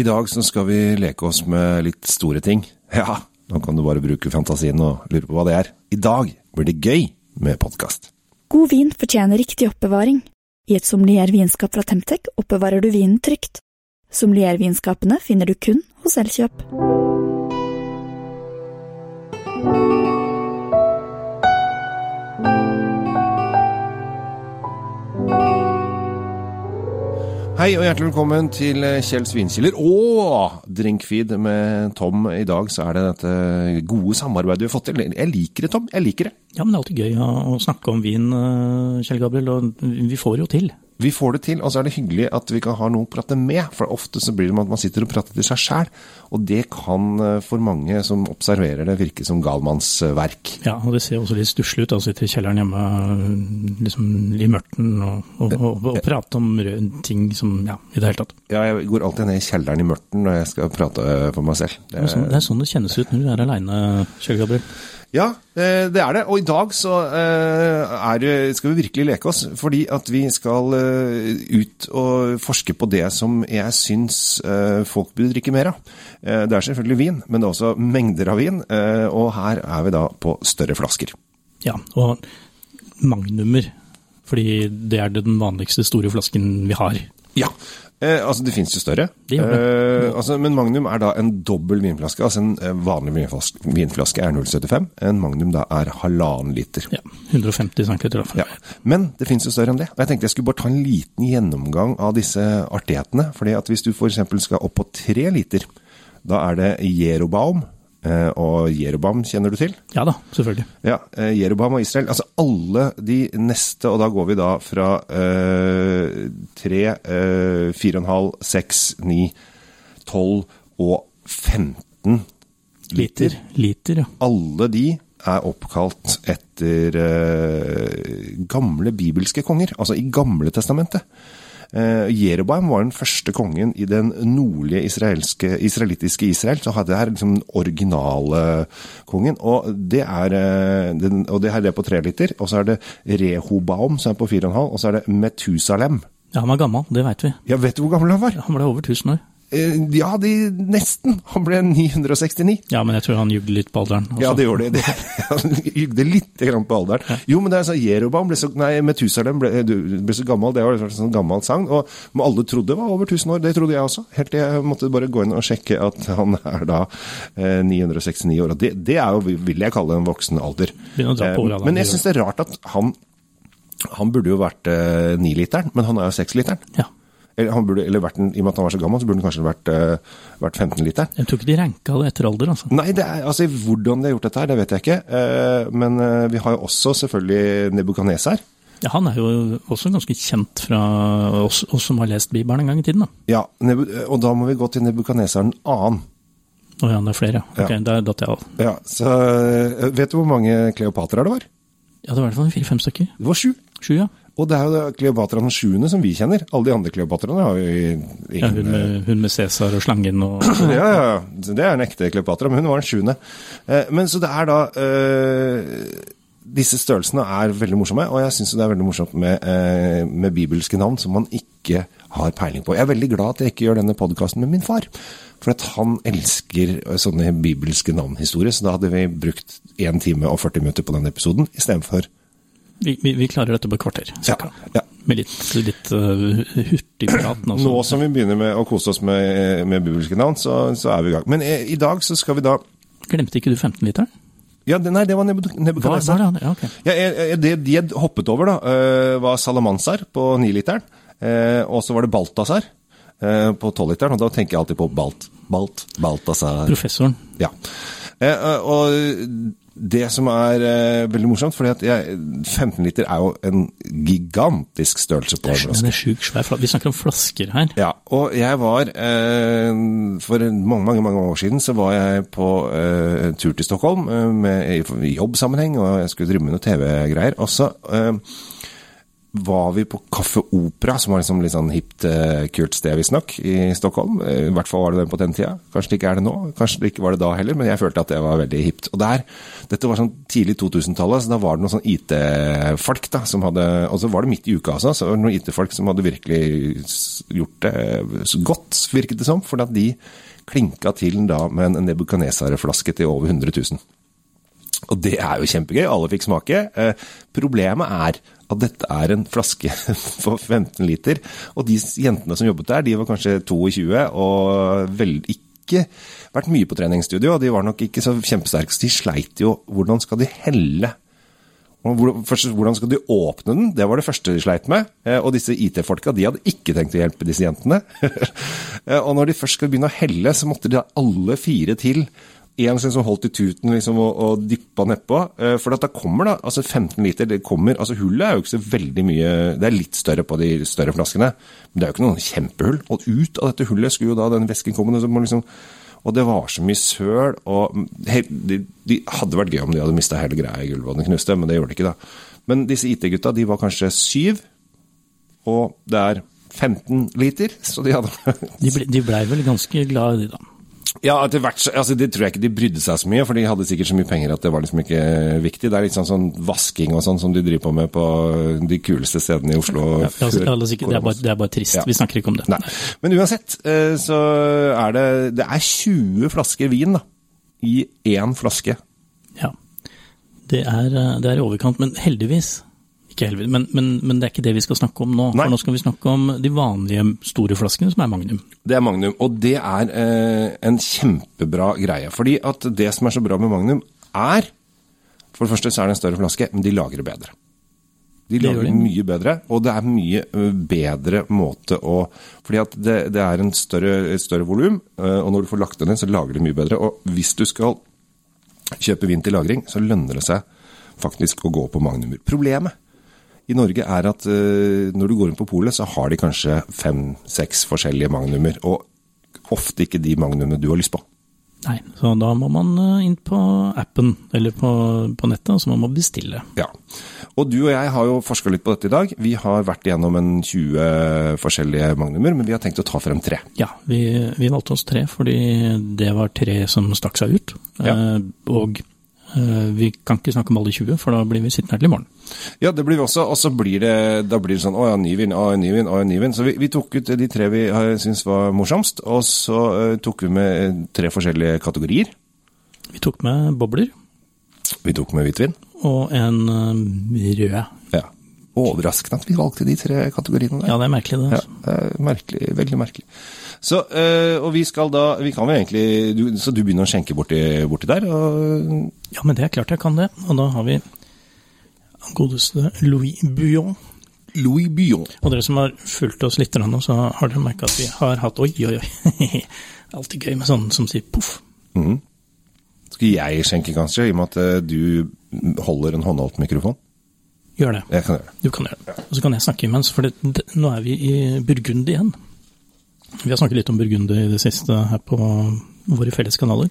I dag så skal vi leke oss med litt store ting. Ja, nå kan du bare bruke fantasien og lure på hva det er. I dag blir det gøy med podkast. God vin fortjener riktig oppbevaring. I et sommelier vinskap fra Temtec oppbevarer du vinen trygt. Sommelier vinskapene finner du kun hos Elkjøp. Hei og hjertelig velkommen til Kjell Svinkiller og Drinkfeed med Tom. I dag så er det dette gode samarbeidet vi har fått til. Jeg liker det, Tom. Jeg liker det. Ja, men det er alltid gøy å snakke om vin, eh, Kjell Gabriel, og vi får jo til. Vi får det til, og så er det hyggelig at vi kan ha noen å prate med. For ofte så blir det med at man sitter og prater til seg sjæl, og det kan eh, for mange som observerer det, virke som galmannsverk. Ja, og det ser også litt stusslig ut å sitte i kjelleren hjemme liksom i mørten og, og, og, og prate om ting som Ja, i det hele tatt. Ja, jeg går alltid ned i kjelleren i mørten når jeg skal prate for meg selv. Det er, sånn, det er sånn det kjennes ut når du er aleine, Kjell Gabriel. Ja, eh, det er det. Og i dag så eh, er, skal vi virkelig leke oss. Fordi at vi skal eh, ut og forske på det som jeg syns folk burde drikke mer av. Det er selvfølgelig vin, men det er også mengder av vin. Og her er vi da på større flasker. Ja, og magnumer. Fordi det er den vanligste store flasken vi har. Ja, Eh, altså, det finnes jo større. De det. Eh, altså, men Magnum er da en dobbel vinflaske. Altså en eh, vanlig vinflaske, vinflaske er 0,75. En Magnum da er halvannen liter. Ja, 150 cm. Ja. Men det finnes jo større enn det. Og jeg tenkte jeg skulle bare ta en liten gjennomgang av disse artighetene. fordi at hvis du f.eks. skal opp på tre liter, da er det Jerobaum. Eh, og Jerobam, kjenner du til? Ja da, selvfølgelig. Ja, Jerobam og Israel. Altså alle de neste, og da går vi da fra tre, fire og en halv, seks, ni, tolv og 15 liter. Liter, ja. Alle de er oppkalt etter eh, gamle bibelske konger, altså i Gamle testamentet. Uh, Jeroboam var den første kongen i den nordlige israelittiske Israel. Så hadde her liksom den originale kongen. Og det er, uh, den, og det her er på tre liter. Og så er det Rehobaum, som er på fire og en halv. Og så er det Metusalem. Ja, han var gammel, det veit vi. Ja, Vet du hvor gammel han var? Han ble over 1000 år. Eh, ja, de, nesten. Han ble 969. Ja, men jeg tror han jugde litt på alderen. Også. Ja, det gjorde det. Han jugde litt på alderen. Ja. Jo, men det er sånn, Jerobam ble så Nei, Metusalem ble, ble, så gammel. Det var et sånn gammelt sagn. Og alle trodde det var over 1000 år. Det trodde jeg også. Helt til jeg måtte bare gå inn og sjekke at han er da eh, 969 år. Og det, det, er jo, vil jeg kalle en voksen alder. Eh, men jeg syns det er rart at han han burde jo vært eh, niliteren, men han er jo seksliteren. Ja. Eller, han burde, eller en, I og med at han var så gammel, så burde han kanskje vært, uh, vært 15 liter. Jeg tror ikke de ranka det etter alder, altså. Nei, det er, altså hvordan de har gjort dette her, det vet jeg ikke. Uh, men uh, vi har jo også selvfølgelig Nebukadneser. Ja, Han er jo også ganske kjent fra oss, oss som har lest Bibelen en gang i tiden. da. Ja, og da må vi gå til Nebukadneseren annen. Å ja, det er flere, ja. Ok, ja. der datt jeg av. Ja, så Vet du hvor mange Kleopatra det var? Ja, det var i hvert fall fire-fem stykker. Det var sju. Sju, ja. Og det er jo Kleopatra den sjuende som vi kjenner. Alle de andre Kleopatraene har jo ingen ja, hun, med, hun med Cæsar og slangen og Ja, ja. Det er en ekte Kleopatra, men hun var den sjuende. Eh, men så det er da eh, Disse størrelsene er veldig morsomme, og jeg syns det er veldig morsomt med, eh, med, bibelske navn som man ikke har peiling på. Jeg er veldig glad at jeg ikke gjør denne podkasten med min far. For at han elsker sånne bibelske navnhistorier, så da hadde vi brukt 1 time og 40 minutter på den episoden istedenfor vi, vi, vi, klarer dette på et kvarter. Ja, ja. Med litt, litt uh, hurtigprat. Nå, nå som vi begynner med å kose oss med, med bibelske navn, så, så, er vi i gang. Men eh, i dag så skal vi da Glemte ikke du 15-literen? Ja, det, nei, det var Nebukadnesar. Ja, okay. ja, det de hoppet over, da, var Salamansar på 9-literen. Uh, og så var det Balthazar på 12-literen, og da tenker jeg alltid på Balt. Balt, Balthazar. Professoren. Ja. og det som er eh, veldig morsomt, for 15 liter er jo en gigantisk størrelse på en flaske. Den er sjukt svær. Vi snakker om flasker her. Ja, og jeg var eh, For mange, mange mange år siden så var jeg på eh, tur til Stockholm eh, med, i, i jobbsammenheng, og jeg skulle drive med noe TV-greier. Og så eh, var vi på Kaffe Opera, som var liksom litt sånn hipt, eh, kult sted, visstnok, i Stockholm. Eh, I hvert fall var det den på den tida. Kanskje det ikke er det nå, kanskje det ikke var det da heller, men jeg følte at det var veldig hipt. Og der, dette var sånn tidlig 2000-tallet, så da var det noen sånn IT-folk da, som hadde Og så var det midt i uka, altså. Så var det noen IT-folk som hadde virkelig gjort det godt, virket det som. For at de klinka til da med en Nebuchadnezzar-flaske til over 100 000. Og det er jo kjempegøy, alle fikk smake. Eh, problemet er at dette er en flaske for 15 liter, og de jentene som jobbet der, de var kanskje 22 og vel ikke vært mye på treningsstudio, og de var nok ikke så kjempesterke, så de sleit jo. Hvordan skal de helle? Hvordan skal de åpne den? Det var det første de sleit med. Eh, Og disse IT-folka de hadde ikke tenkt å hjelpe disse jentene. Eh, og når de først skal begynne å helle, så måtte de ha alle fire til. En som holdt i tuten liksom, og, og dyppa nedpå. Eh, For da kommer da, altså 15 liter, det kommer, altså hullet er jo ikke så veldig mye, det er litt større på de større flaskene, men det er jo ikke noen kjempehull. Og ut av dette hullet skulle jo da den væsken komme, liksom, og det var så mye søl, og he- de, de hadde vært gøy om de hadde mista hele greia i gulvet og den knuste, men det gjorde de ikke da. Men disse IT-gutta, de var kanskje syv, og det er 15 liter, så de hadde De, ble, vel ganske glad i de, da. Ja, etter hvert, altså det tror jeg ikke de brydde seg så mye, for de hadde sikkert så mye penger at det var liksom ikke viktig. Det er litt sånn, sånn vasking og sånn som de driver på med på de kuleste stedene i Oslo. Ja, altså, det, er bare, det er bare trist. Ja. Vi snakker ikke om det. Nei. Men uansett, eh, så er det Det er 20 flasker vin da, i én flaske. Ja. Det er, eh, det er i overkant, men heldigvis ikke helvete, men, men, men det er ikke det vi skal snakke om nå. Nei. For nå skal vi snakke om de vanlige store flaskene, som er Magnum. Det er Magnum, og det er eh, en kjempebra greie. Fordi at det som er så bra med Magnum, er For det første så er det en større flaske, men de lager det bedre. De lager det de. mye bedre, og det er mye bedre måte å Fordi at det, det er en større, et større volum, og når du får lagt det ned, så lager det mye bedre. Og hvis du skal kjøpe vin til lagring, så lønner det seg faktisk å gå på Magnumer. Problemet i Norge er at ø, når du går inn på polet, så har de kanskje fem-seks forskjellige Magnumer, og ofte ikke de Magnumene du har lyst på. Nei, så da må man eh, inn på appen eller på, på nettet, og så må man bestille. Ja. Og du og jeg har jo forska litt på dette i dag. Vi har vært igjennom en 20 forskjellige magnumer, men vi har tenkt å ta frem tre. Ja, vi, vi valgte oss tre fordi det var tre som stakk seg ut. Ja. Eh, og eh, vi kan ikke snakke om alle 20, for da blir vi sittende her til i morgen. Ja, det blir vi også, og så blir det, da blir det sånn å ja, ny vin, å ja, ny vin, å ja, ny vin. Så vi, vi tok ut de tre vi syntes var morsomst, og så uh, tok vi med eh, tre forskjellige kategorier. Vi tok med bobler Vi tok med hvitvin. og en uh, rød. Ja. Overraskende at vi valgte de tre kategoriene der. Ja, det er merkelig det. Ja, altså. det er merkelig, veldig merkelig. Så, øh, og vi skal da, vi kan vel egentlig, du, så du begynner å skjenke borti, borti der, og Ja, men det er klart jeg kan det. Og da har vi godeste Louis Buillon. Louis Byon. Og dere som har fulgt oss litt, nå, så har dere merka at vi har hatt Oi, oi, oi. Alltid gøy med sånne som sier poff. Mm. Skal jeg skjenke kanskje, i og med at øh, du holder en håndholdt mikrofon? Gjør det. Jeg kan gjøre det. Du kan gjøre det. Og så kan jeg snakke imens, for det, det, nå er vi i Burgund igjen. Vi har snakket litt om burgunder i det siste her på våre felles kanaler.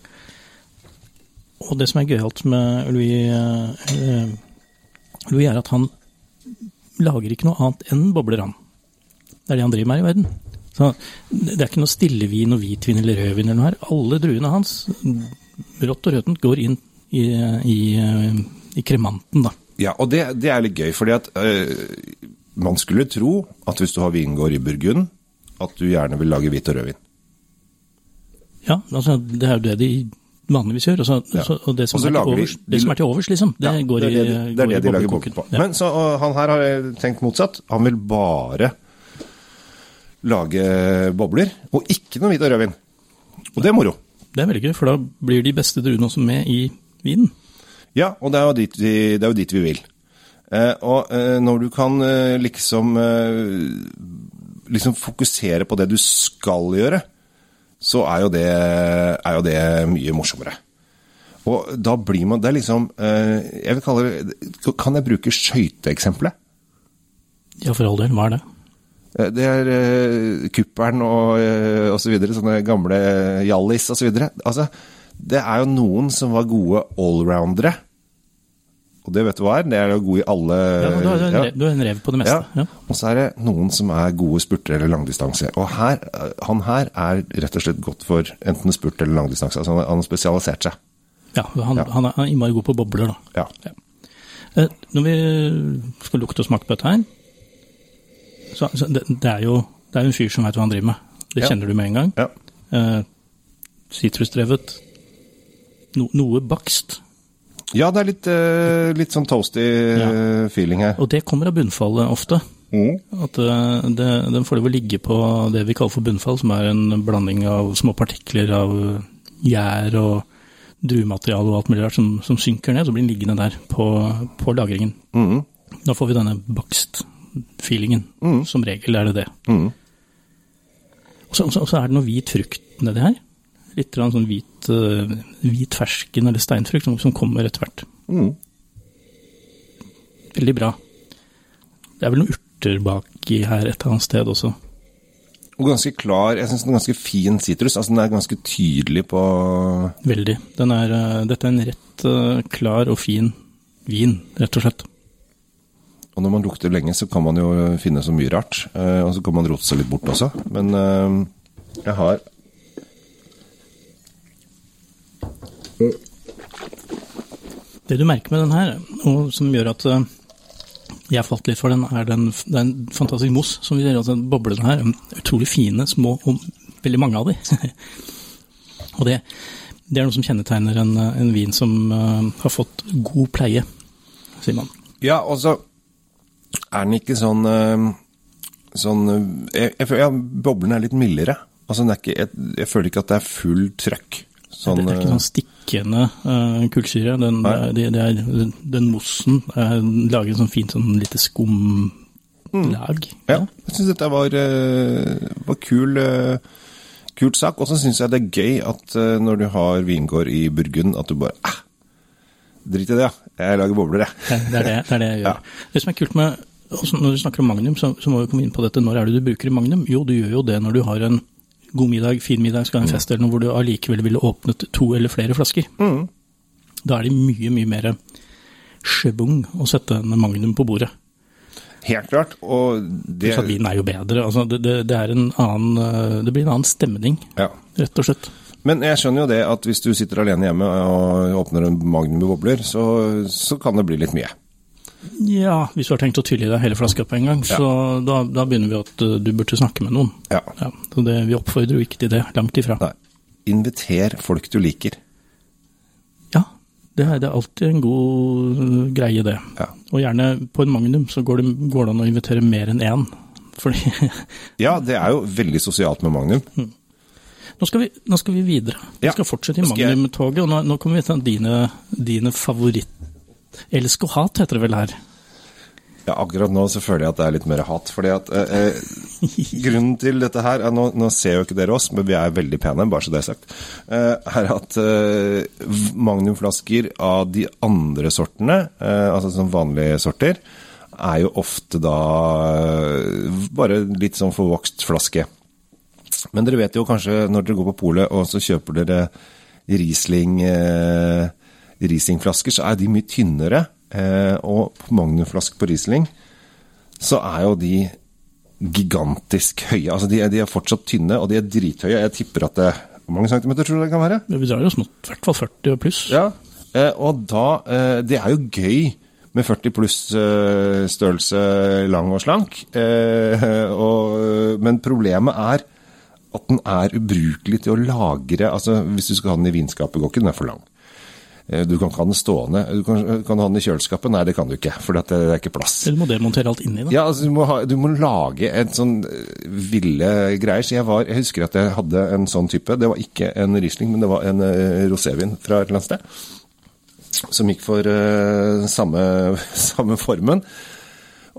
Og det som er gøyalt med Louis, eh, Louis, er at han lager ikke noe annet enn bobler, han. Det er det han driver med i verden. Så det er ikke noe stillevin og hvitvin eller rødvin eller noe her. Alle druene hans, rått og røtent, går inn i, i, i kremanten, da. Ja, og det, det er litt gøy, fordi at øh, man skulle tro at hvis du har vingård i Burgund, at du gjerne vil lage hvit og rødvin. Ja, altså, det er jo det de vanligvis gjør. Altså, Ja. så, og det som, er til lager de- overs, det som er til overs, liksom, det Ja, går det er det, i de- det, er i det de lager boken på. Ja. Men så, han her har tenkt motsatt. Han vil bare lage bobler, og ikke noe hvit og rødvin. Og det er moro. Det er veldig gøy, for da blir de beste druene også med i vinen. Ja, og det er jo dit vi, det er jo dit vi vil. Eh, og eh, når du kan eh, liksom eh, liksom fokusere på det du skal gjøre, så er jo det, er jo det mye morsommere. Og da blir man Det er liksom eh, Jeg vil kalle det Kan jeg bruke skøyteeksempelet? Ja, for all del, hva er det? Eh, Det er uh, kuppelen og, eh, og så videre, sånne gamle Hjallis og så videre. Altså, det er jo noen som var gode allroundere, Og det vet du hva er? Det er jo god i alle Ja, du, er en, du er en rev på det meste. Ja. Og så er det noen som er gode spurter eller langdistanse. Og her, han her er rett og slett godt for enten spurt eller langdistanse. Altså han, har spesialisert seg. Ja, han, Ja. han er innmari god på bobler, da. Ja. ja. Når vi skal lukte og smake på dette her, så, så det, det er jo det er en fyr som vet hva han driver med. Det kjenner du med en gang. ja. Eh, No, noe bakst. Ja, det er litt, eh, litt sånn toasty ja. feeling her. Og det kommer av bunnfallet ofte. Mm. At eh, det, den får det å ligge på det vi kaller for bunnfall, som er en blanding av små partikler av gjær og druemateriale og alt mulig rart som, som synker ned, så blir den liggende der på, på lagringen. Mm. Da får vi denne bakst-feelingen. Som regel er det det. Mm. Og så, så, så er det noe hvit frukt nedi her. Litt sånn hvit, eh, hvit fersken eller steinfrukt som, som kommer etter hvert. Mm. Veldig bra. Det er vel noen urter baki her et eller annet sted også. Og ganske klar. Jeg syns den er ganske fin sitrus. Altså, den er ganske tydelig på Veldig. Den er, eh, dette er en rett eh, klar og fin vin, rett og slett. Og når man lukter lenge, så kan man jo finne så mye rart. Og så kan man rote seg litt bort også. Men jeg har Det du merker med den her, og som gjør at eh, jeg falt litt for den, er den, den fantastisk mos som vi ser. Altså boblene her, utrolig fine, små, og veldig mange av de. og det, det er noe som kjennetegner en, en vin som uh, har fått god pleie, sier man. Ja, og så er den ikke sånn uh, Sånn eh, jeg, jeg, ja, Boblene er litt mildere. Altså, er ikke, jeg, jeg føler ikke at det er full trøkk. Sånn, det er ikke sånn sånn stikkende uh, kullsyre. Den, det, det er, den mossen uh, lager sånn fint sånn lite skumlag. Ja, jeg syns dette var, eh, var kul, eh, kult sak. Og så syns jeg det er gøy at eh, når du har vingård i Burgund, at du bare ah, Drit i det, ja. Jeg lager bobler, jeg. Det, det, er det, det er det jeg gjør. Det som er kult med også Når du snakker om Magnum, så, så må vi komme inn på dette. Når er det du bruker i Magnum? Jo, du gjør jo det når du har en god middag, fin middag, skal ha en fest eller noe hvor du allikevel ville åpnet to eller flere flasker. Da er det mye, mye mer schwung å sette en Magnum på bordet. Helt klart. Og det Pluss at vinen er jo bedre. Altså, det, det, det, er en annen, eh, det blir en annen stemning, ja. rett og slett. Men jeg skjønner jo det at hvis du sitter alene hjemme og åpner en magnum med bobler, så, så kan det bli litt mye. Ja, hvis du har tenkt å tylle i deg hele flaska på en gang, så da, da begynner vi at eh, du burde snakke med noen. Ja. Ja, så det, vi oppfordrer jo ikke til det, langt ifra. Nei. Inviter folk du liker. Ja, det er, det er alltid en god øh, greie, det. Ja. Og gjerne på en magnum så går det, går det an å invitere mer enn én. Fordi Ja, det er jo veldig sosialt med magnum. nå skal, vi, nå skal vi videre. Vi Ja, skal fortsette i Magnum-toget. og nå, nå kommer vi til dine, dine favoritt... Elsk og hat heter det vel her. Ja, akkurat nå så føler jeg at det er litt mer hat. fordi at eh, eh, Grunnen til dette her er, nå, nå ser jo ikke dere oss, men vi er veldig pene, bare så det er sagt. Eh, er at eh, magnumflasker av de andre sortene, eh, altså som vanlige sorter, er jo ofte da eh, bare litt sånn forvokst flaske. Men dere vet jo kanskje når dere går på polet og så kjøper dere Riesling eh, Riesling-flasker, så er de mye tynnere. Eh, og på magnumflaske på Riesling så er jo de gigantisk høye. Altså de er, de er fortsatt tynne, og de er drithøye. Jeg tipper at det Hvor mange centimeter tror du det kan være? Vi drar jo snart i hvert fall 40 og pluss. Ja, eh, og da eh, Det er jo gøy med 40 pluss størrelse lang og slank, og, men problemet er at den er ubrukelig til å lagre altså Hvis du skal ha den i vinskapet, går ikke den er for lang. Eh, Du kan ikke ha den stående. Du kan, kan du ha den i kjøleskapet? Nei, det kan du ikke, for det er ikke plass. Eller må demontere alt inni, da. Ja, altså du må, ha, du må lage en sånn eh, ville greier. Så jeg, var, jeg husker at jeg hadde en sånn type. Det var ikke en Riesling, men det var en uh, rosévin fra et eller annet sted. Som gikk for uh, samme, samme formen.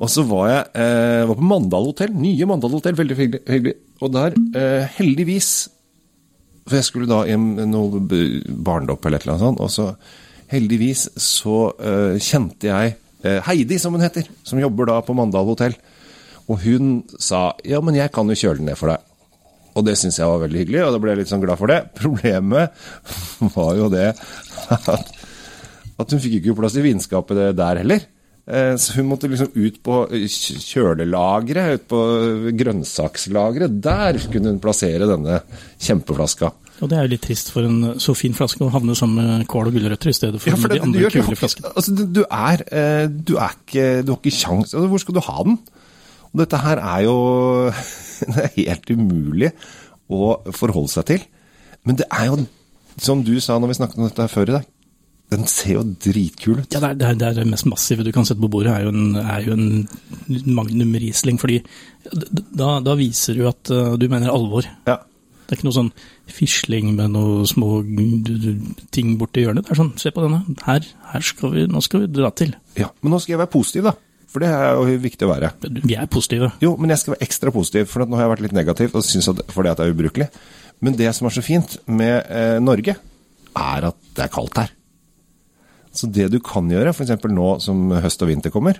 Og så var jeg eh, var på Mandal hotell, nye Mandal hotell, veldig hyggelig. Og der, eh, heldigvis For jeg skulle da i noe barndopp eller et eller annet sånt, og så heldigvis så uh, kjente jeg uh, Heidi, som hun heter, som jobber da på Mandal hotell. Og hun sa ja, men jeg kan jo kjøle den ned for deg. Og det syns jeg var veldig hyggelig, og da ble jeg litt sånn glad for det. Problemet var jo det at, at hun fikk ikke plass i vinskapet der heller. Eh, Så hun måtte liksom ut på kj- kjølelageret, ut på grønnsakslageret. Der kunne hun plassere denne kjempeflaska. Og det er jo litt trist for en så fin flaske å havne sammen med kål og gulrøtter i stedet for Ja, for de det, de andre kule flaskene. altså, du, er eh, Du er ikke Du har ikke sjans altså, Hvor skal du ha den? Og dette her er jo Det er helt umulig å forholde seg til. Men det er jo, som du sa når vi snakket om dette her før i dag, den ser jo dritkul ut. Ja, det er, det, er, det mest massive du kan sette på bordet, er jo en, er jo en Magnum Riesling. Fordi da, da viser du at uh, du mener alvor. Ja. Det er ikke noe sånn fisling med noe små ting borti hjørnet. Det er sånn, se på denne. Her, her skal vi, nå skal vi dra til. ja. Men nå skal jeg være positiv, da. For det er jo viktig å være. Vi er positive. Jo, men jeg skal være ekstra positiv, for nå har jeg vært litt negativ og synes at, fordi at det er ubrukelig. Men det som er så fint med eh, Norge, er at det er kaldt her. Så det du kan gjøre, f.eks. nå som høst og vinter kommer,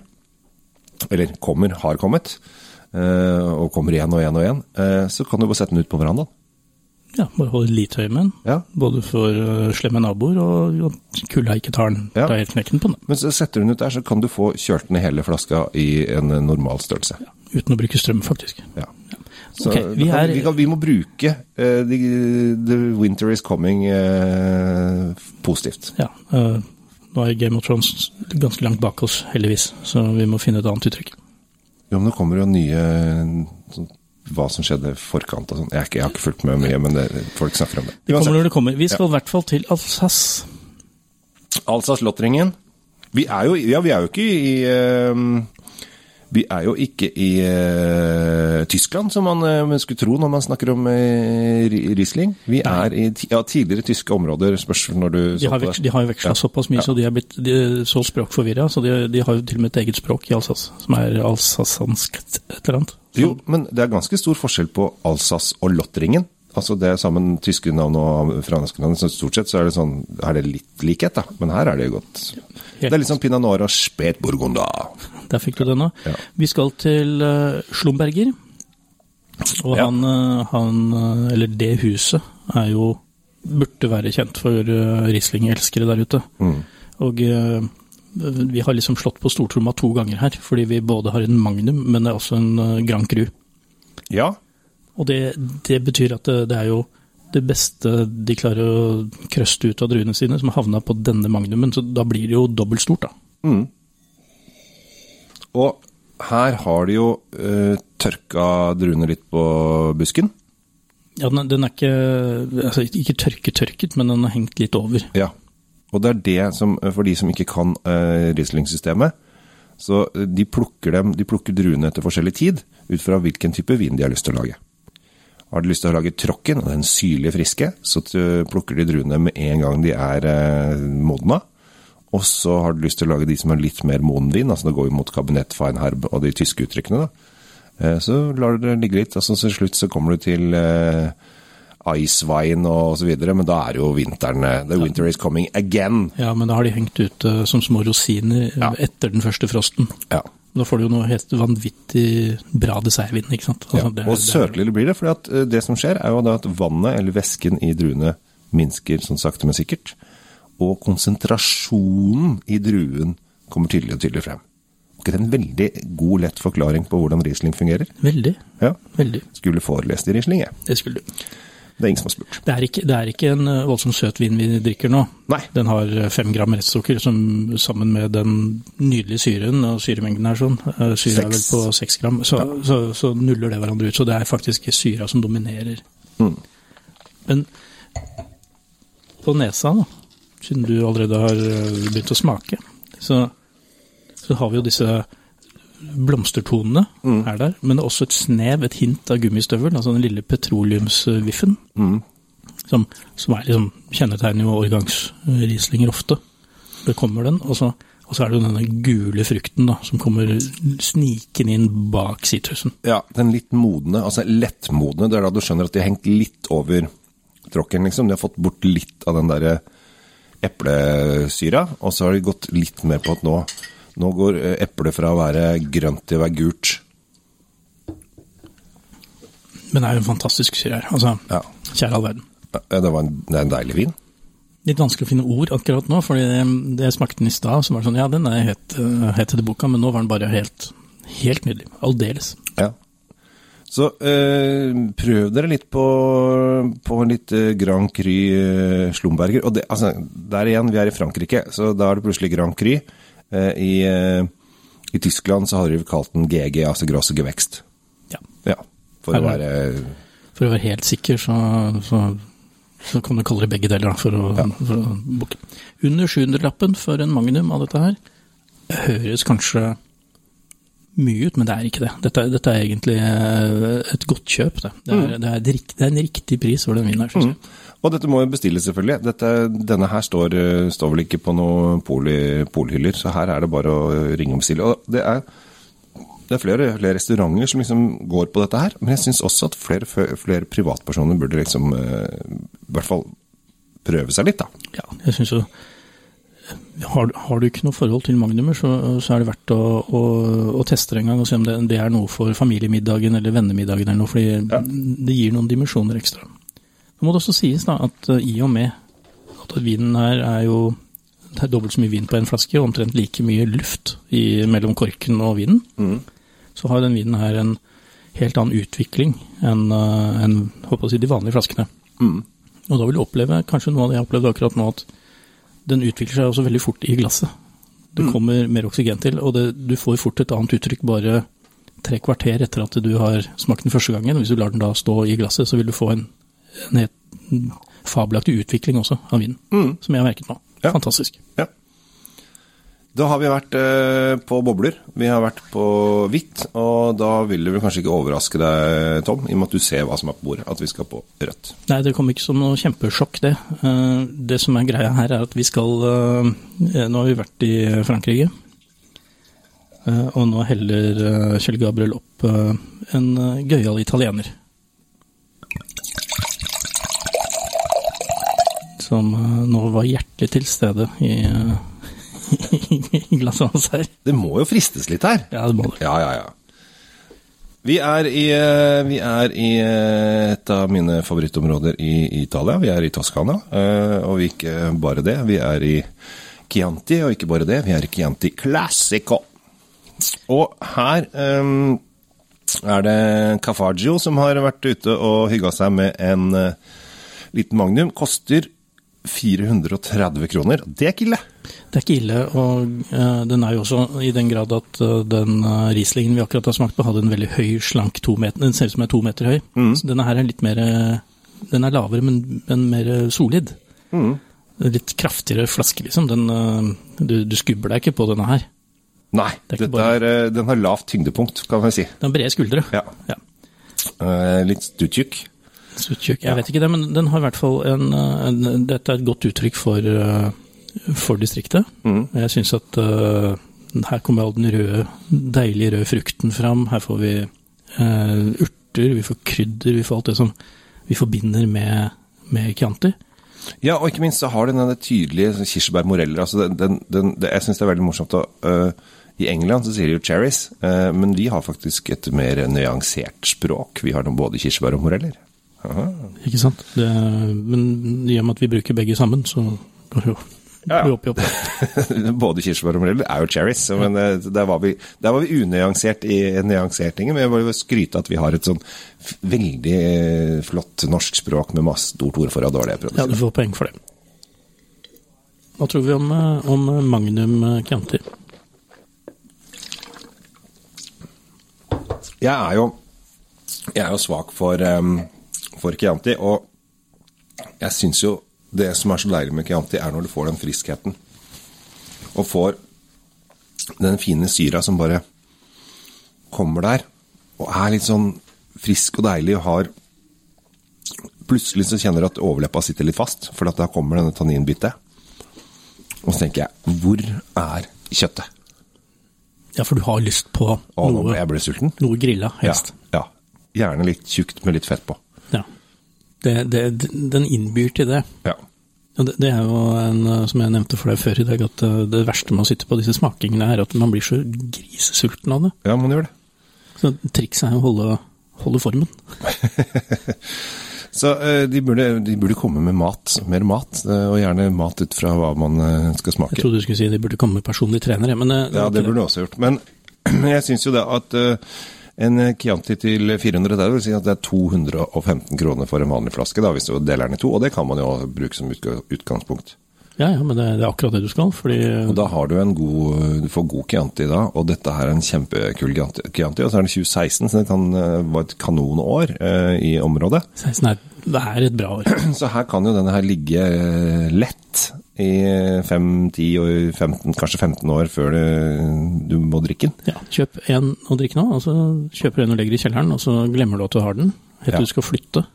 eller kommer, har kommet, eh, og kommer igjen og igjen og igjen, eh, så kan du bare sette den ut på verandaen. Ja, Bare holde litt høy med den. Ja. Både for uh, slemme naboer og at kulda ikke tar den Ja. helt knekken på den. Men så setter du den ut der, så kan du få kjørt ned hele flaska i en normal størrelse. Uten å bruke strøm, faktisk. Ja. Så okay, vi kan, er- vi, kan, vi må bruke uh, the, the winter is coming uh, positivt. Ja, Nå er Game of Thrones ganske langt bak oss, heldigvis, så vi må finne et annet uttrykk. Jo, men nå kommer jo nye sånn, Hva som skjedde i forkant og sånn. Jeg, jeg har ikke fulgt med mye, men det, folk snakker om det. Det kommer når det kommer. Vi skal i hvert fall til Alsace. Alsace-Lottringen. Vi er jo Ja, vi er jo ikke i uh, Vi er jo ikke i uh, Tyskland, som man uh, skulle tro når man snakker om eh, Riesling. Vi er i ja, tidligere tyske områder, spørs når du De har, veks, det. de har jo veksla Ja. såpass mye, så de er blitt de så språkforvirra. Så de, de har jo til og med et eget språk i Alsace, som er alsasansk et eller annet. Jo, men det er ganske stor forskjell på Alsace og Lottringen. Altså det er sammen tyske navn og franske navn, så stort sett så er det sånn, er det litt likhet da, men her er det jo godt. Det er litt sånn Pinot Noir og Spet Bourgogne. Der fikk du den nå. Ja. Vi skal til uh, Slumberger. Og Ja. han, eh, han, eh, eller det huset, er jo Burde være kjent for Riesling-elskere der ute. Mm. Og eh, vi har liksom slått på stortromma to ganger her, fordi vi både har en Magnum, men det er også en eh, Grand Cru. Ja, Og det, det betyr at det, det er jo det beste de klarer å krøste ut av druene sine, som har havna på denne magnumen. Så da blir det jo dobbelt stort, da. Mm. og her har de jo uh, tørka druene litt på busken. Ja, den, den er ikke altså ikke tørketørket, men den har hengt litt over. Ja, og det er det som, for de som ikke kan uh, Riesling-systemet, så eh, de plukker, dem, de plukker druene etter forskjellig tid, ut fra hvilken type vin de har lyst til å lage. Har de lyst til å lage tråkken, og den syrlige friske, så plukker de druene med en gang de er eh, modna. Og så har de lyst til å lage de som er litt mer moden vin, altså det går jo mot kabinett, feinherb og de tyske uttrykkene da. Eh, Så lar du det ligge litt, og så til slutt så kommer du til uh, Icewine og så videre, men da er jo vinteren eh, The winter is coming again. Ja, men da har de hengt ut eh, som små rosiner eh, Ja. etter den første frosten. Ja. Da får du jo noe helt vanvittig bra dessertvin, ikke sant? ja. Altså, det er- Og søtligere blir det, for det som skjer er jo at vannet, eller væsken i druene, minsker sånn sakte, men sikkert. Og konsentrasjonen i druen kommer tydelig og tydelig frem. Ikke det en veldig god, lett forklaring på hvordan Riesling fungerer? Veldig. Ja. Veldig. Skulle forelest i Riesling, jeg. Det skulle du. Det er ingen som har spurt. Det er ikke, det er ikke en eh, voldsomt søt vin vi drikker nå. Nei. Den har eh, fem gram restsukker, som sammen med den nydelige syren, og syremengden er sånn, syren syre er vel på seks gram, så, så, så nuller det hverandre ut. Så det er faktisk syra som dominerer. Mm. Men på nesa, da, siden du allerede har eh, begynt å smake, så, så har vi jo disse blomstertonene Mm. er der, men det er også et snev, et hint av gummistøvel, altså den lille petroleumsviffen, Mm. som, som er liksom, kjennetegner jo årgangsrislinger ofte. Det kommer den, og så, og så er det jo denne gule frukten da, som kommer snikende inn bak sitrusen. Ja, den litt modne, altså lettmodne, det er da du skjønner at de har hengt litt over tråkken, liksom. De har fått bort litt av den der eplesyra, og så har de gått litt mer på at nå, nå går eh, eplet fra å være grønt til å være gult. Men det er jo en fantastisk her. Altså, Ja, kjære all verden. Ja, det, var en, det er en deilig vin. Litt vanskelig å finne ord akkurat nå, for det, det jeg smakte den i stad, så var det sånn Ja, den er het, uh, het til boka, men nå var den bare helt, helt nydelig. Aldeles. Ja. Så eh, prøv dere litt på, på litt eh, Grand Cru eh, Slumberger. Og det, altså, der igjen, vi er i Frankrike, så da er det plutselig Grand Cru. Eh, i, eh, I Tyskland så har de kalt den GG, altså Grosse Gewekst. Ja. Ja, for å Er være For å være helt sikker, så, så, så kan du kalle det begge deler, da, for å, for å bukke. Under 700-lappen for en magnum av dette her høres kanskje mye ut, men det er ikke det. Dette, dette er egentlig eh, et godt kjøp, det. Det er, det er, det er en riktig pris for den vinen her, synes jeg. Og dette må jo bestilles, selvfølgelig. Dette, denne her står, eh, står vel ikke på noen polhyller, så her er det bare å ringe og bestille. Og det er, det er flere, flere restauranter som liksom går på dette her, men jeg syns også at flere, flere privatpersoner burde liksom eh, i hvert fall prøve seg litt, da. Ja, jeg synes jo har, har du ikke noe forhold til magnumer, så, så er det verdt å, å, å teste det en gang og se om det, det er noe for familiemiddagen eller vennemiddagen eller noe, fordi det gir noen dimensjoner ekstra. Så må det også sies da at eh, i og med at vinen her er jo det er dobbelt så mye vin på en flaske, og omtrent like mye luft i, mellom korken og vinen, så har den vinen her en helt annen utvikling enn eh, å si, de vanlige flaskene. Og da vil du oppleve kanskje noe av det jeg har opplevd akkurat nå, at den utvikler seg også veldig fort i glasset. Det kommer mer oksygen til, og det, du får fort et annet uttrykk bare tre kvarter etter at du har smakt den første gangen. Hvis du lar den da stå i glasset, så vil du få en, en helt fabelaktig utvikling også av vinen, som jeg har merket nå. Ja. Fantastisk. Ja. Da har vi vært eh, på bobler, vi har vært på hvitt, og da vil det vel kanskje ikke overraske deg, Tom, i og med at du ser hva som er på bordet, at vi skal på rødt. Nei, det kom ikke som noe kjempesjokk, det. Eh, Det som er greia her, er at vi skal eh, Nå har vi vært i Frankrike. Og nå heller Kjell Gabriel opp en gøyal italiener. Som eh, nå var hjertelig til stede i, eh, i glasset hans her. Det må jo fristes litt her. Ja, det må det. Ja, ja, ja. Vi er i, eh, vi er i et av mine favorittområder i Italia. Vi er i Toskana, og vi ikke bare det. Vi er i Chianti, og ikke bare det. Vi er i Chianti Classico. Og her um, er det Cafaggio som har vært ute og hygga seg med en uh, liten magnum. Koster 430 kroner. Det er ikke ille. Det er ikke ille, og eh, den er jo også i den grad at eh, den uh, Rieslingen vi akkurat har smakt på, hadde en veldig høy, slank to meter. Den ser ut som den er to meter høy. Så denne her er litt mer eh, Den er lavere, men, men mer solid. solid. Litt kraftigere flaske, liksom. Den, eh, du, du skubber deg ikke på denne her. Nei, er er, eh, den har lavt tyngdepunkt, kan vi si. Den har brede skuldre. Ja. ja. Eh, litt stuttjukk. Suttjukk. Jeg vet ikke det, men den har i hvert fall en, en Dette er et godt uttrykk for, eh, for distriktet. Jeg syns at uh, her kommer all den røde, deilige røde frukten fram. Her får vi uh, urter, vi får krydder, vi får alt det som vi forbinder med, med Chianti. Ja, og ikke minst så har den denne tydelige sånn kirsebærmoreller. Altså den, den, den, jeg syns det er veldig morsomt å uh, I England så sier de jo cherries, men vi har faktisk et mer nyansert språk. Vi har både kirsebær og moreller. Aha. Ikke sant? Det, men i og med at vi bruker begge sammen, så går det jo Ja, ja. opp opp. både kirsebær og moreller er jo cherries, men øh, der var vi, der var vi unyansert i nyanseringen. Men jeg vil skryte at vi har et sånn veldig øh, flott norsk språk med masse stort ord for å jeg prøvde Ja, du får poeng for det. Hva tror vi om, eh, om Magnum eh, Chianti? Jeg er jo, jeg er jo svak for, um, for Chianti, og jeg syns jo det som er så deilig med Chianti, er når du får den friskheten. Og får den fine syra som bare kommer der, og er litt sånn frisk og deilig og har Plutselig så kjenner du at overleppa sitter litt fast, for da kommer denne tanninbitet. Og så tenker jeg, hvor er kjøttet? Ja, for du har lyst på Å, noe, jeg ble sulten. noe grilla, helst. Ja, ja. Gjerne litt tjukt med litt fett på. Det, det, den innbyr til det. Ja. Det, det er jo en, som jeg nevnte for deg før i dag, at eh, det verste med å sitte på disse smakingene er at man blir så grisesulten av det. ja, man gjør det. Så trikset er å holde, holde formen. Så eh, de burde, de burde komme med mat, mer mat, eh, og gjerne mat ut fra hva man eh, skal smake. Jeg trodde du skulle si de burde komme med personlige trenere, men Ja, det burde du også gjort. Men jeg syns jo det at en Chianti til 430 vil si at det er 215 kroner for en vanlig flaske, da, hvis du deler den i to. Og det kan man jo bruke som utgangspunkt. Ja, ja, men det, er akkurat det du skal, fordi Og da har du en god, du får god Chianti da, og dette her er en kjempekul Chianti. Og så er det 2016, så det kan, være var et kanonår eh, i området. 16 er, det er et bra år. Så her kan jo denne her ligge eh, lett i 5, 10 og 15, kanskje 15 år før du må drikke den. Ja, kjøp en og drikk nå, og så kjøper du en og legger i kjelleren, og så glemmer du at du har den, helt til Ja. du skal flytte.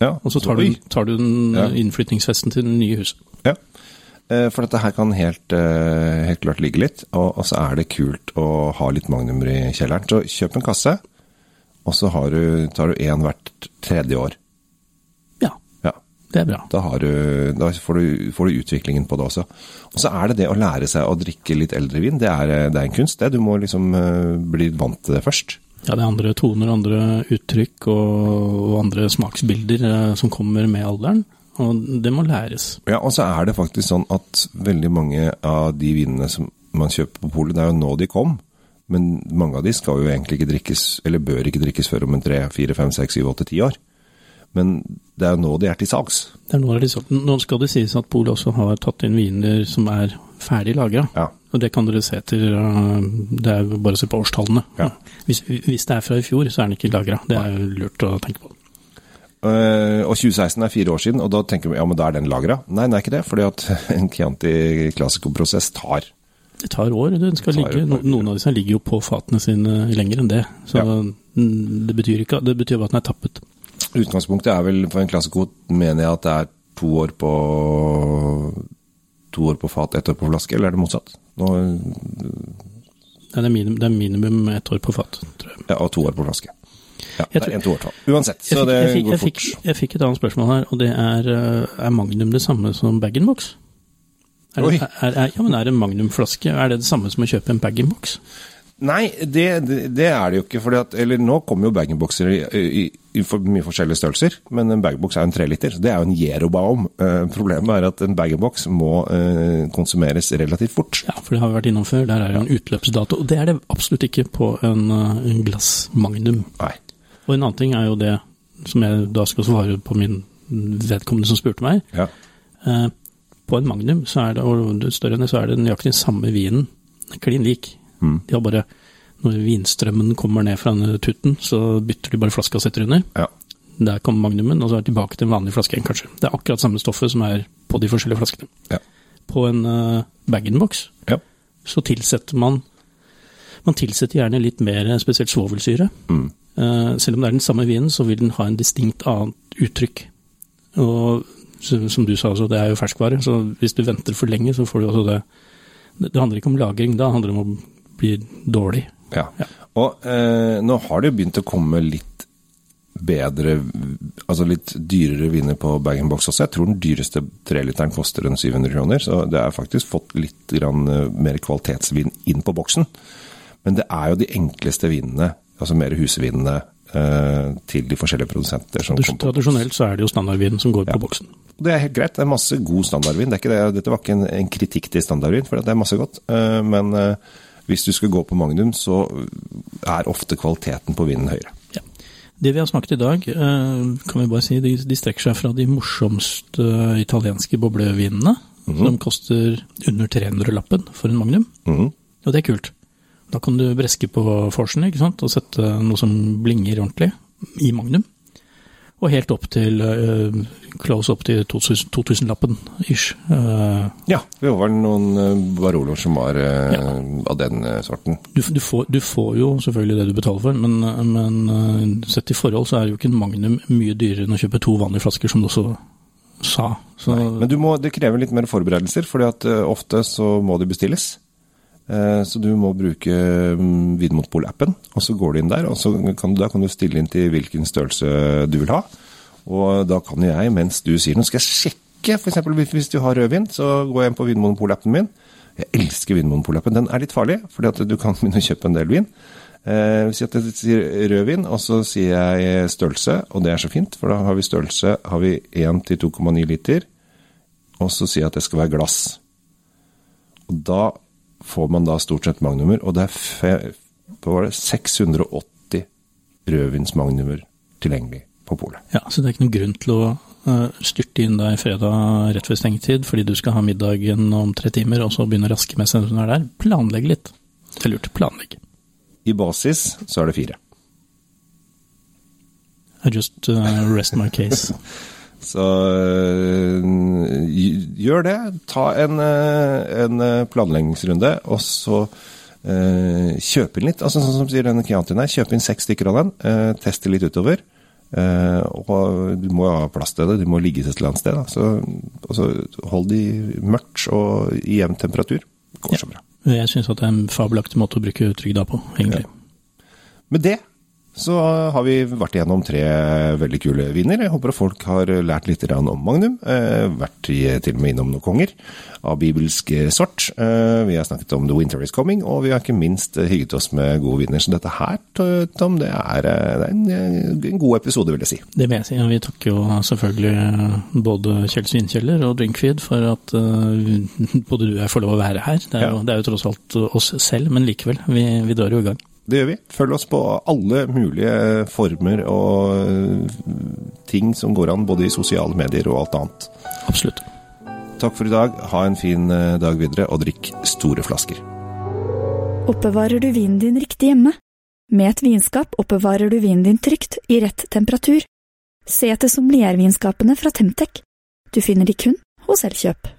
Ja, Og så tar du, tar du den Ja. innflyttingsfesten til det nye huset. Ja. Eh, For dette her kan helt, eh, helt klart ligge litt, og, og så er det kult å ha litt magnumer i kjelleren. Så kjøp en kasse, og så har du, tar du én hvert tredje år. Det er bra. Da, har du, da får, du, får du utviklingen på det også. Og så er det det å lære seg å drikke litt eldre vin. Det er, det er en kunst, det. Du må liksom eh, bli vant til det først. Ja, det er andre toner, andre uttrykk og, og andre smaksbilder eh, som kommer med alderen, og det må læres. Ja, og så er det faktisk sånn at veldig mange av de vinene som man kjøper på polet, det er jo nå de kom. Men mange av de skal jo egentlig ikke drikkes, eller bør ikke drikkes før om en tre, fire, fem, seks, syv, åtte, ti år. Men det er jo nå de er til salgs. Det er noe er til liksom- nå skal det sies at Polet også har tatt inn viner som er ferdig lagra. Ja. Og det kan dere se til uh, Det er bare å se på årstallene. Ja. Hvis, hvis det er fra i fjor, så er den ikke lagra. Det er jo lurt å tenke på. Uh, og 2016 er fire år siden, og da tenker vi ja, men da er den lagra. Nei, det er ikke det, fordi at en Chianti Classico-prosess tar Det tar år. Den skal ligge, år. noen av disse ligger jo på fatene sine lenger enn det. Så Ja. det betyr ikke Det betyr bare at den er tappet. Utgangspunktet er vel for en klassekvot, mener jeg at det er to år på To år på fat, ett år på flaske, eller er det motsatt? Nå, Det er minimum, det er minimum ett år på fat, tror jeg. ja, og to år på flaske. Ja, Jeg det tror- er en toårtall. Uansett, så fikk, det jeg, fikk, går jeg, fort. fikk, jeg fikk et annet spørsmål her, og det er eh, Er Magnum det samme som bag-in-box? Er, er, er, ja, men er en Magnum-flaske Er det det samme som å kjøpe en bag-in-box? Nei, det, det, det er det jo ikke. Fordi at, eller nå kommer jo bag-in-boxer i, i, i for mye forskjellige størrelser, men en bag-in-box er jo en treliter. Det er jo en Jerobaum. Eh, problemet er at en bag-in-box må eh, konsumeres relativt fort. Ja, for det har vi vært innom før. Der er det en utløpsdato. Og det er det absolutt ikke på en, eh, en glass Magnum. Nei. Og en annen ting er jo det som jeg da skal svare på min vedkommende som spurte meg. Ja. Eh, på en Magnum, så er det, og større enn det, så er det nøyaktig samme vinen. Klin lik. Mm. De har bare Når vinstrømmen kommer ned fra denne tutten, så bytter de bare flaska og setter under. ja. Der kommer Magnumen, og så er det tilbake til en vanlig flaske igjen, kanskje. Det er akkurat samme stoffet som er på de forskjellige flaskene. Ja. På en uh, bag-in-box ja. så tilsetter man Man tilsetter gjerne litt mer spesielt svovelsyre. Mm. Uh, selv om det er den samme vinen, så vil den ha en distinkt annet uttrykk. Og som du sa, det er jo ferskvare, så hvis du venter for lenge, så får du det Det det handler ikke om lagring, da handler det om å bli dårlig. Ja. Ja. Og eh, nå har det jo begynt å komme litt bedre, altså litt dyrere viner på bag-in-box også. Jeg tror den dyreste treliteren koster en 700 kroner, så det er faktisk fått litt grann, eh, mer kvalitetsvin inn på boksen. Men det er jo de enkleste vinene, altså mer husvinene, eh, til de forskjellige produsenter som kommer på. Tradisjonelt så er det jo standardvin som går Ja. på boksen. Det er helt greit, det er masse god standardvin. Det det, dette var ikke en, en kritikk til standardvin, for det er masse godt. Eh, Men hvis du skal gå på Magnum, så er ofte kvaliteten på vinen høyere. Ja. Det vi har smakt i dag, eh, kan vi bare si, de, de strekker seg fra de morsomste italienske boblevinene, som koster under 300-lappen for en Magnum. Mhm. Og det er kult. Da kan du breske på forsen ikke sant? og sette noe som blinger ordentlig i Magnum. Og helt opp til uh, close opp til 2000 2000-lappen ish. Uh, Ja, det var vel noen eh, Baroloer som var uh, Ja. av den eh, sorten. du, du, får, du får jo selvfølgelig det du betaler for, men, men eh, sett i forhold så er jo ikke en Magnum mye dyrere enn å kjøpe to vanlige flasker, som du også sa. Så, Men du må, det krever litt mer forberedelser, eh, ofte så må det bestilles. Eh, Så du må bruke mm, Vinmonopol-appen, og så går du inn der, og kan, du- da kan du stille inn til hvilken størrelse du vil ha. Og da kan jeg, mens du sier noe, skal jeg sjekke, f.eks. Hvis, du har rødvin, så går jeg inn på Vinmonopol-appen min. Jeg elsker Vinmonopol-appen. Den er litt farlig, fordi du kan begynne å kjøpe en del vin. Eh, si at jeg sier rødvin, og så sier jeg størrelse, og det er så fint, for da har vi størrelse har vi 1 til 2,9 liter, og så sier jeg at det skal være glass. Og da får man da stort sett magnummer, og det er fe, det, 680 rødvinsmagnumer tilgjengelig på polet. Ja, så det er ikke noen grunn til å uh, styrte inn deg fredag rett før stengetid fordi du skal ha middagen om tre timer, og så begynne å raske med seg når du er der. Planlegg litt. Det er lurt å planlegge. I basis så er det fire. I just uh, rest my case. Så øh, gjør det. Ta en, øh, en planleggingsrunde, og så uh, kjøp inn litt. Altså Sånn som sier denne Chiantien her, kjøp inn seks stykker av den. Uh, test det litt utover. Uh, og du må ha plass til det, de må ligge et eller annet sted. Da. Så, altså, hold de mørkt og i jevn temperatur. Går så bra. Jeg syns det er en fabelaktig måte å bruke trygda på, egentlig. Ja. Med det så har vi vært igjennom tre veldig kule viner. Jeg håper at folk har lært litt om Magnum. Eh, vært til og med innom noen konger av bibelsk sort. Eh, vi har snakket om The Winter Is Coming, og vi har ikke minst hygget oss med gode viner. Så dette her, Tom, det er, det er en, god episode, vil jeg si. Det vil jeg si. Og Vi takker jo selvfølgelig både Kjell Svinkjeller og Drinkfeed for at både du og jeg får lov å være her. Det er, jo, det er jo tross alt oss selv, men likevel. Vi, vi drar jo i gang. Det gjør vi. Følg oss på alle mulige former og ting som går an, både i sosiale medier og alt annet. Absolutt. Takk for i dag. Ha en fin dag videre, og drikk store flasker. Oppbevarer du vinen din riktig hjemme? Med et vinskap oppbevarer du vinen din trygt, i rett temperatur. Se etter sommeliervinskapene fra Temtec. Du finner de kun hos Elkjøp.